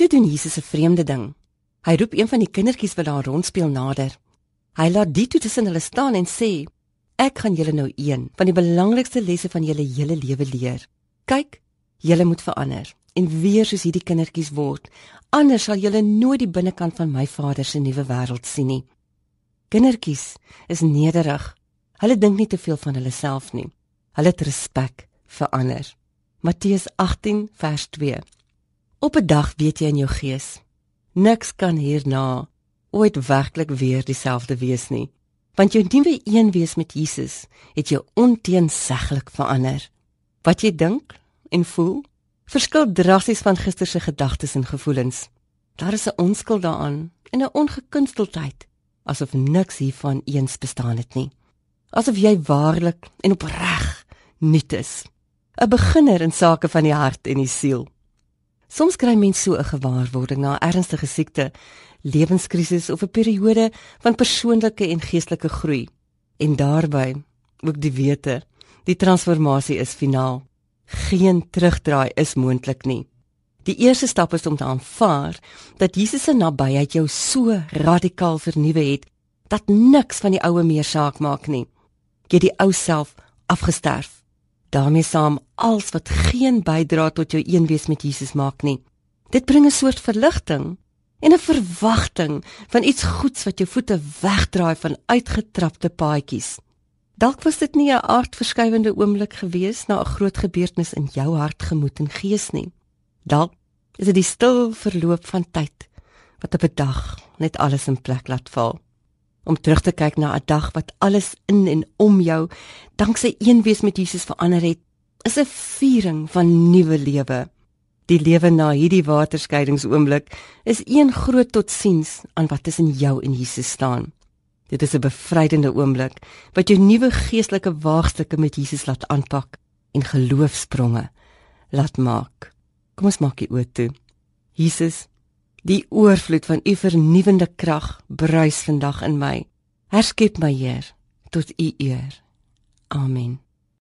Toe doen Jesus 'n vreemde ding. Hy roep een van die kindertjies wat daar rondspeel nader. Hy laat die toe tussen hulle staan en sê: "Ek gaan julle nou een van die belangrikste lesse van julle hele lewe leer. Kyk, julle moet verander en weer soos hierdie kindertjies word. Anders sal julle nooit die binnekant van my Vader se nuwe wêreld sien nie." Kindertjies is nederig. Hulle dink nie te veel van hulle self nie. Hulle het respek vir ander. Matteus 18 vers 2. Op 'n dag weet jy in jou gees, niks kan hierna ooit werklik weer dieselfde wees nie. Want jou nuwe een wees met Jesus het jou onteenseglik verander. Wat jy dink en voel, verskil drasties van gister se gedagtes en gevoelens. Daar is 'n onskuld daaraan en 'n ongekunsteldheid, asof niks hiervan eens bestaan het nie. Asof jy waarlik en opreg nuut is. 'n Beginner in sake van die hart en die siel. Soms kry mens so 'n gewaarwording na 'n ernstige siekte, lewenskrisis of 'n periode van persoonlike en geestelike groei. En daarbey ook die wete, die transformasie is finaal. Geen terugdraai is moontlik nie. Die eerste stap is om te aanvaar dat Jesus se nabyheid jou so radikaal vernuwe het dat niks van die oue meer saak maak nie. Jy die ou self afgesterf daarmee saam alles wat geen bydra tot jou eenwees met Jesus maak nie. Dit bring 'n soort verligting en 'n verwagting van iets goeds wat jou voete wegdraai van uitgetrapte paadjies. Dalk was dit nie 'n aardverskuivende oomblik gewees na 'n groot gebeurtenis in jou hart, gemoed en gees nie. Dalk is dit die stil verloop van tyd wat op 'n dag net alles in plek laat val om terug te kyk na 'n dag wat alles in en om jou danksy een wees met Jesus verander het, is 'n viering van nuwe lewe. Die lewe na hierdie waterskeidingsoomblik is een groot totsiens aan wat tussen jou en Jesus staan. Dit is 'n bevrydende oomblik wat jou nuwe geestelike waagstukke met Jesus laat aanpak en geloofspronge laat maak. Kom ons maak die oë toe. Jesus Die oorvloed van u vernuwende krag bruis vandag in my. Herskep my, Heer, tot u eer. Amen.